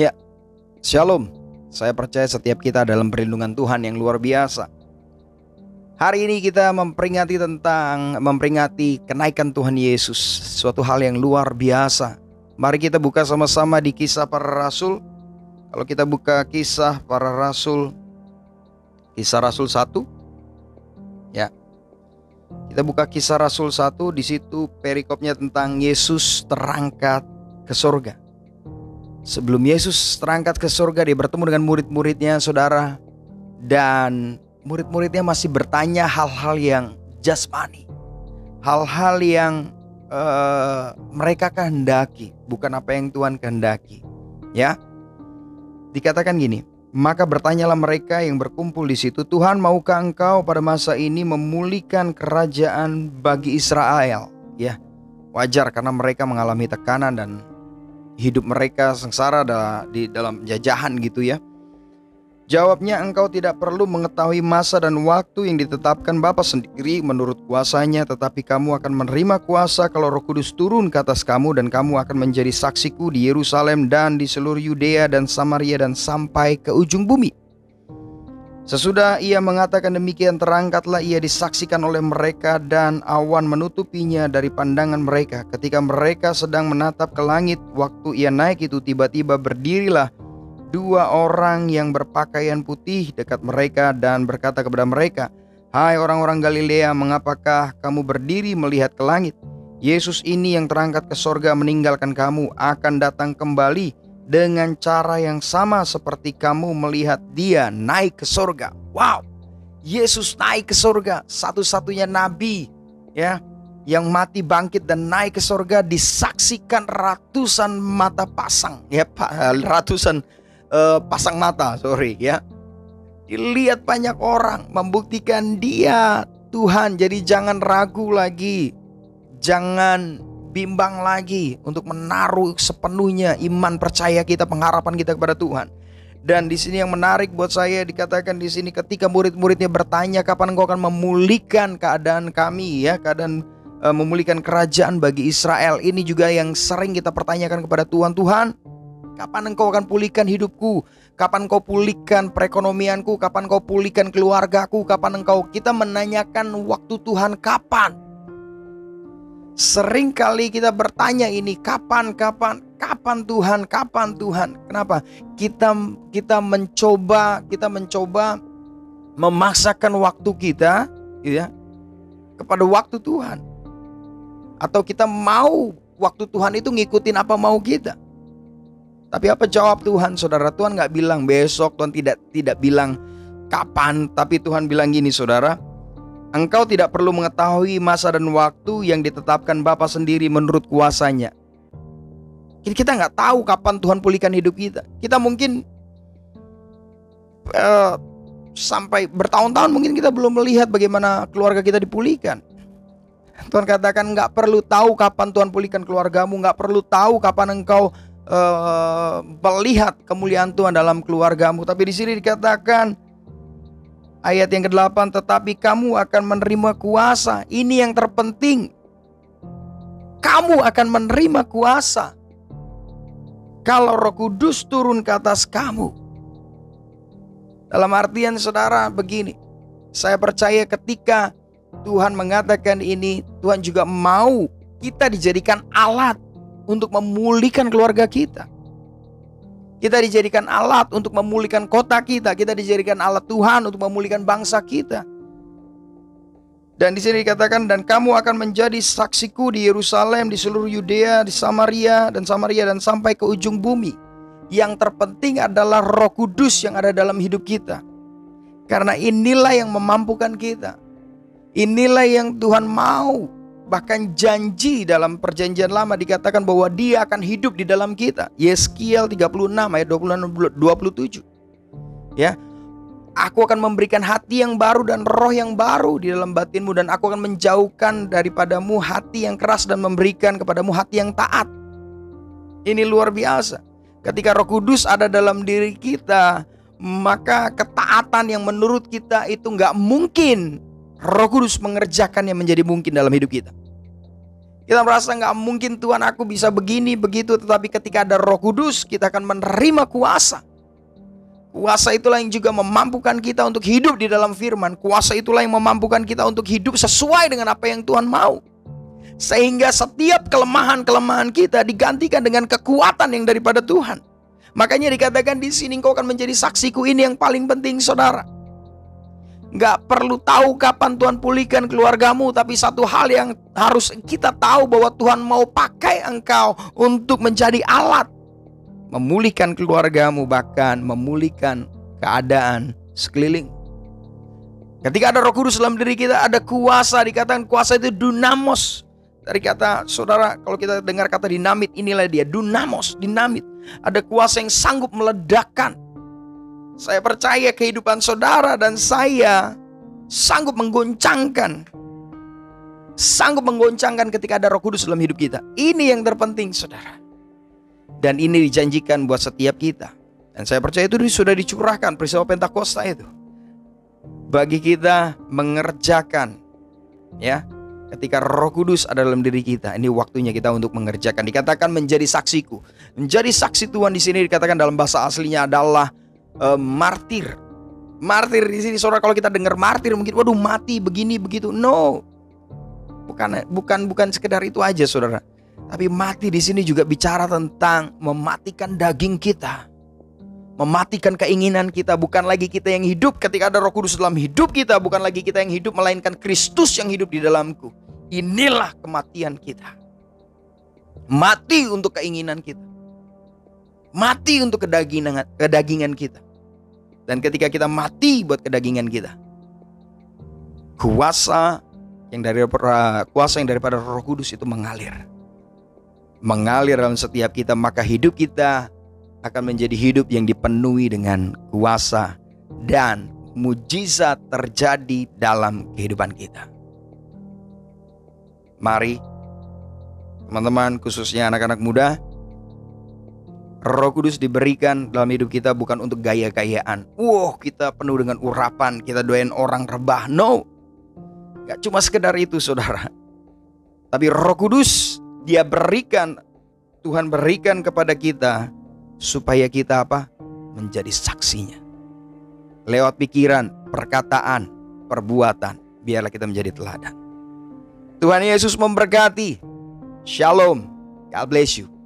Ya, Shalom. Saya percaya setiap kita dalam perlindungan Tuhan yang luar biasa. Hari ini kita memperingati tentang memperingati kenaikan Tuhan Yesus, suatu hal yang luar biasa. Mari kita buka sama-sama di kisah para rasul. Kalau kita buka kisah para rasul kisah rasul 1 ya. Kita buka kisah rasul 1 di situ perikopnya tentang Yesus terangkat ke surga. Sebelum Yesus terangkat ke surga, dia bertemu dengan murid-muridnya, saudara. Dan murid-muridnya masih bertanya hal-hal yang jasmani. Hal-hal yang uh, mereka kehendaki, bukan apa yang Tuhan kehendaki. Ya, dikatakan gini, maka bertanyalah mereka yang berkumpul di situ, Tuhan maukah engkau pada masa ini memulihkan kerajaan bagi Israel? Ya, wajar karena mereka mengalami tekanan dan hidup mereka sengsara di dalam jajahan gitu ya. Jawabnya engkau tidak perlu mengetahui masa dan waktu yang ditetapkan Bapa sendiri menurut kuasanya tetapi kamu akan menerima kuasa kalau Roh Kudus turun ke atas kamu dan kamu akan menjadi saksiku di Yerusalem dan di seluruh Yudea dan Samaria dan sampai ke ujung bumi. Sesudah ia mengatakan demikian terangkatlah ia disaksikan oleh mereka dan awan menutupinya dari pandangan mereka. Ketika mereka sedang menatap ke langit waktu ia naik itu tiba-tiba berdirilah dua orang yang berpakaian putih dekat mereka dan berkata kepada mereka, Hai orang-orang Galilea, mengapakah kamu berdiri melihat ke langit? Yesus ini yang terangkat ke sorga meninggalkan kamu akan datang kembali dengan cara yang sama seperti kamu melihat dia naik ke surga. Wow, Yesus naik ke surga, satu-satunya nabi ya yang mati bangkit dan naik ke surga disaksikan ratusan mata pasang ya Pak, ratusan uh, pasang mata, sorry ya. Dilihat banyak orang membuktikan dia Tuhan, jadi jangan ragu lagi. Jangan bimbang lagi untuk menaruh sepenuhnya iman percaya kita, pengharapan kita kepada Tuhan. Dan di sini yang menarik buat saya dikatakan di sini ketika murid-muridnya bertanya kapan engkau akan memulihkan keadaan kami ya, keadaan uh, memulihkan kerajaan bagi Israel. Ini juga yang sering kita pertanyakan kepada Tuhan, Tuhan, kapan engkau akan pulihkan hidupku? Kapan engkau pulihkan perekonomianku? Kapan engkau pulihkan keluargaku? Kapan engkau kita menanyakan waktu Tuhan kapan? Sering kali kita bertanya ini kapan kapan kapan Tuhan kapan Tuhan? Kenapa? Kita kita mencoba kita mencoba memaksakan waktu kita ya kepada waktu Tuhan. Atau kita mau waktu Tuhan itu ngikutin apa mau kita. Tapi apa jawab Tuhan? Saudara Tuhan nggak bilang besok Tuhan tidak tidak bilang kapan. Tapi Tuhan bilang gini saudara Engkau tidak perlu mengetahui masa dan waktu yang ditetapkan Bapa sendiri menurut kuasanya. Kita nggak tahu kapan Tuhan pulihkan hidup kita. Kita mungkin uh, sampai bertahun-tahun mungkin kita belum melihat bagaimana keluarga kita dipulihkan. Tuhan katakan nggak perlu tahu kapan Tuhan pulihkan keluargamu, nggak perlu tahu kapan engkau uh, melihat kemuliaan Tuhan dalam keluargamu. Tapi di sini dikatakan Ayat yang ke-8, tetapi kamu akan menerima kuasa. Ini yang terpenting. Kamu akan menerima kuasa. Kalau roh kudus turun ke atas kamu. Dalam artian saudara begini. Saya percaya ketika Tuhan mengatakan ini, Tuhan juga mau kita dijadikan alat untuk memulihkan keluarga kita. Kita dijadikan alat untuk memulihkan kota kita. Kita dijadikan alat Tuhan untuk memulihkan bangsa kita. Dan di sini dikatakan dan kamu akan menjadi saksiku di Yerusalem, di seluruh Yudea, di Samaria dan Samaria dan sampai ke ujung bumi. Yang terpenting adalah Roh Kudus yang ada dalam hidup kita. Karena inilah yang memampukan kita. Inilah yang Tuhan mau Bahkan janji dalam perjanjian lama dikatakan bahwa dia akan hidup di dalam kita. Yeskiel 36 ayat 26 27. Ya. Aku akan memberikan hati yang baru dan roh yang baru di dalam batinmu dan aku akan menjauhkan daripadamu hati yang keras dan memberikan kepadamu hati yang taat. Ini luar biasa. Ketika Roh Kudus ada dalam diri kita, maka ketaatan yang menurut kita itu nggak mungkin Roh Kudus mengerjakan yang menjadi mungkin dalam hidup kita. Kita merasa nggak mungkin Tuhan aku bisa begini begitu, tetapi ketika ada Roh Kudus kita akan menerima kuasa. Kuasa itulah yang juga memampukan kita untuk hidup di dalam firman. Kuasa itulah yang memampukan kita untuk hidup sesuai dengan apa yang Tuhan mau. Sehingga setiap kelemahan-kelemahan kita digantikan dengan kekuatan yang daripada Tuhan. Makanya dikatakan di sini kau akan menjadi saksiku ini yang paling penting saudara. Gak perlu tahu kapan Tuhan pulihkan keluargamu Tapi satu hal yang harus kita tahu bahwa Tuhan mau pakai engkau untuk menjadi alat memulihkan keluargamu bahkan memulihkan keadaan sekeliling. Ketika ada Roh Kudus dalam diri kita ada kuasa dikatakan kuasa itu dunamos. Dari kata saudara kalau kita dengar kata dinamit inilah dia dunamos, dinamit. Ada kuasa yang sanggup meledakkan. Saya percaya kehidupan saudara dan saya sanggup menggoncangkan sanggup menggoncangkan ketika ada Roh Kudus dalam hidup kita. Ini yang terpenting, saudara. Dan ini dijanjikan buat setiap kita. Dan saya percaya itu sudah dicurahkan peristiwa Pentakosta itu. Bagi kita mengerjakan ya ketika Roh Kudus ada dalam diri kita. Ini waktunya kita untuk mengerjakan. Dikatakan menjadi saksiku. Menjadi saksi Tuhan di sini dikatakan dalam bahasa aslinya adalah uh, martir. Martir di sini saudara kalau kita dengar martir mungkin waduh mati begini begitu. No. Bukan bukan bukan sekedar itu aja saudara. Tapi mati di sini juga bicara tentang mematikan daging kita. Mematikan keinginan kita bukan lagi kita yang hidup ketika ada Roh Kudus dalam hidup kita, bukan lagi kita yang hidup melainkan Kristus yang hidup di dalamku. Inilah kematian kita. Mati untuk keinginan kita. Mati untuk kedagingan, kedagingan kita. Dan ketika kita mati buat kedagingan kita, kuasa yang dari kuasa yang daripada Roh Kudus itu mengalir mengalir dalam setiap kita, maka hidup kita akan menjadi hidup yang dipenuhi dengan kuasa dan mujizat terjadi dalam kehidupan kita. Mari, teman-teman, khususnya anak-anak muda, Roh Kudus diberikan dalam hidup kita bukan untuk gaya-gayaan. Wow, kita penuh dengan urapan, kita doain orang rebah. No, gak cuma sekedar itu, saudara. Tapi Roh Kudus dia berikan Tuhan berikan kepada kita supaya kita apa? menjadi saksinya. Lewat pikiran, perkataan, perbuatan, biarlah kita menjadi teladan. Tuhan Yesus memberkati. Shalom. God bless you.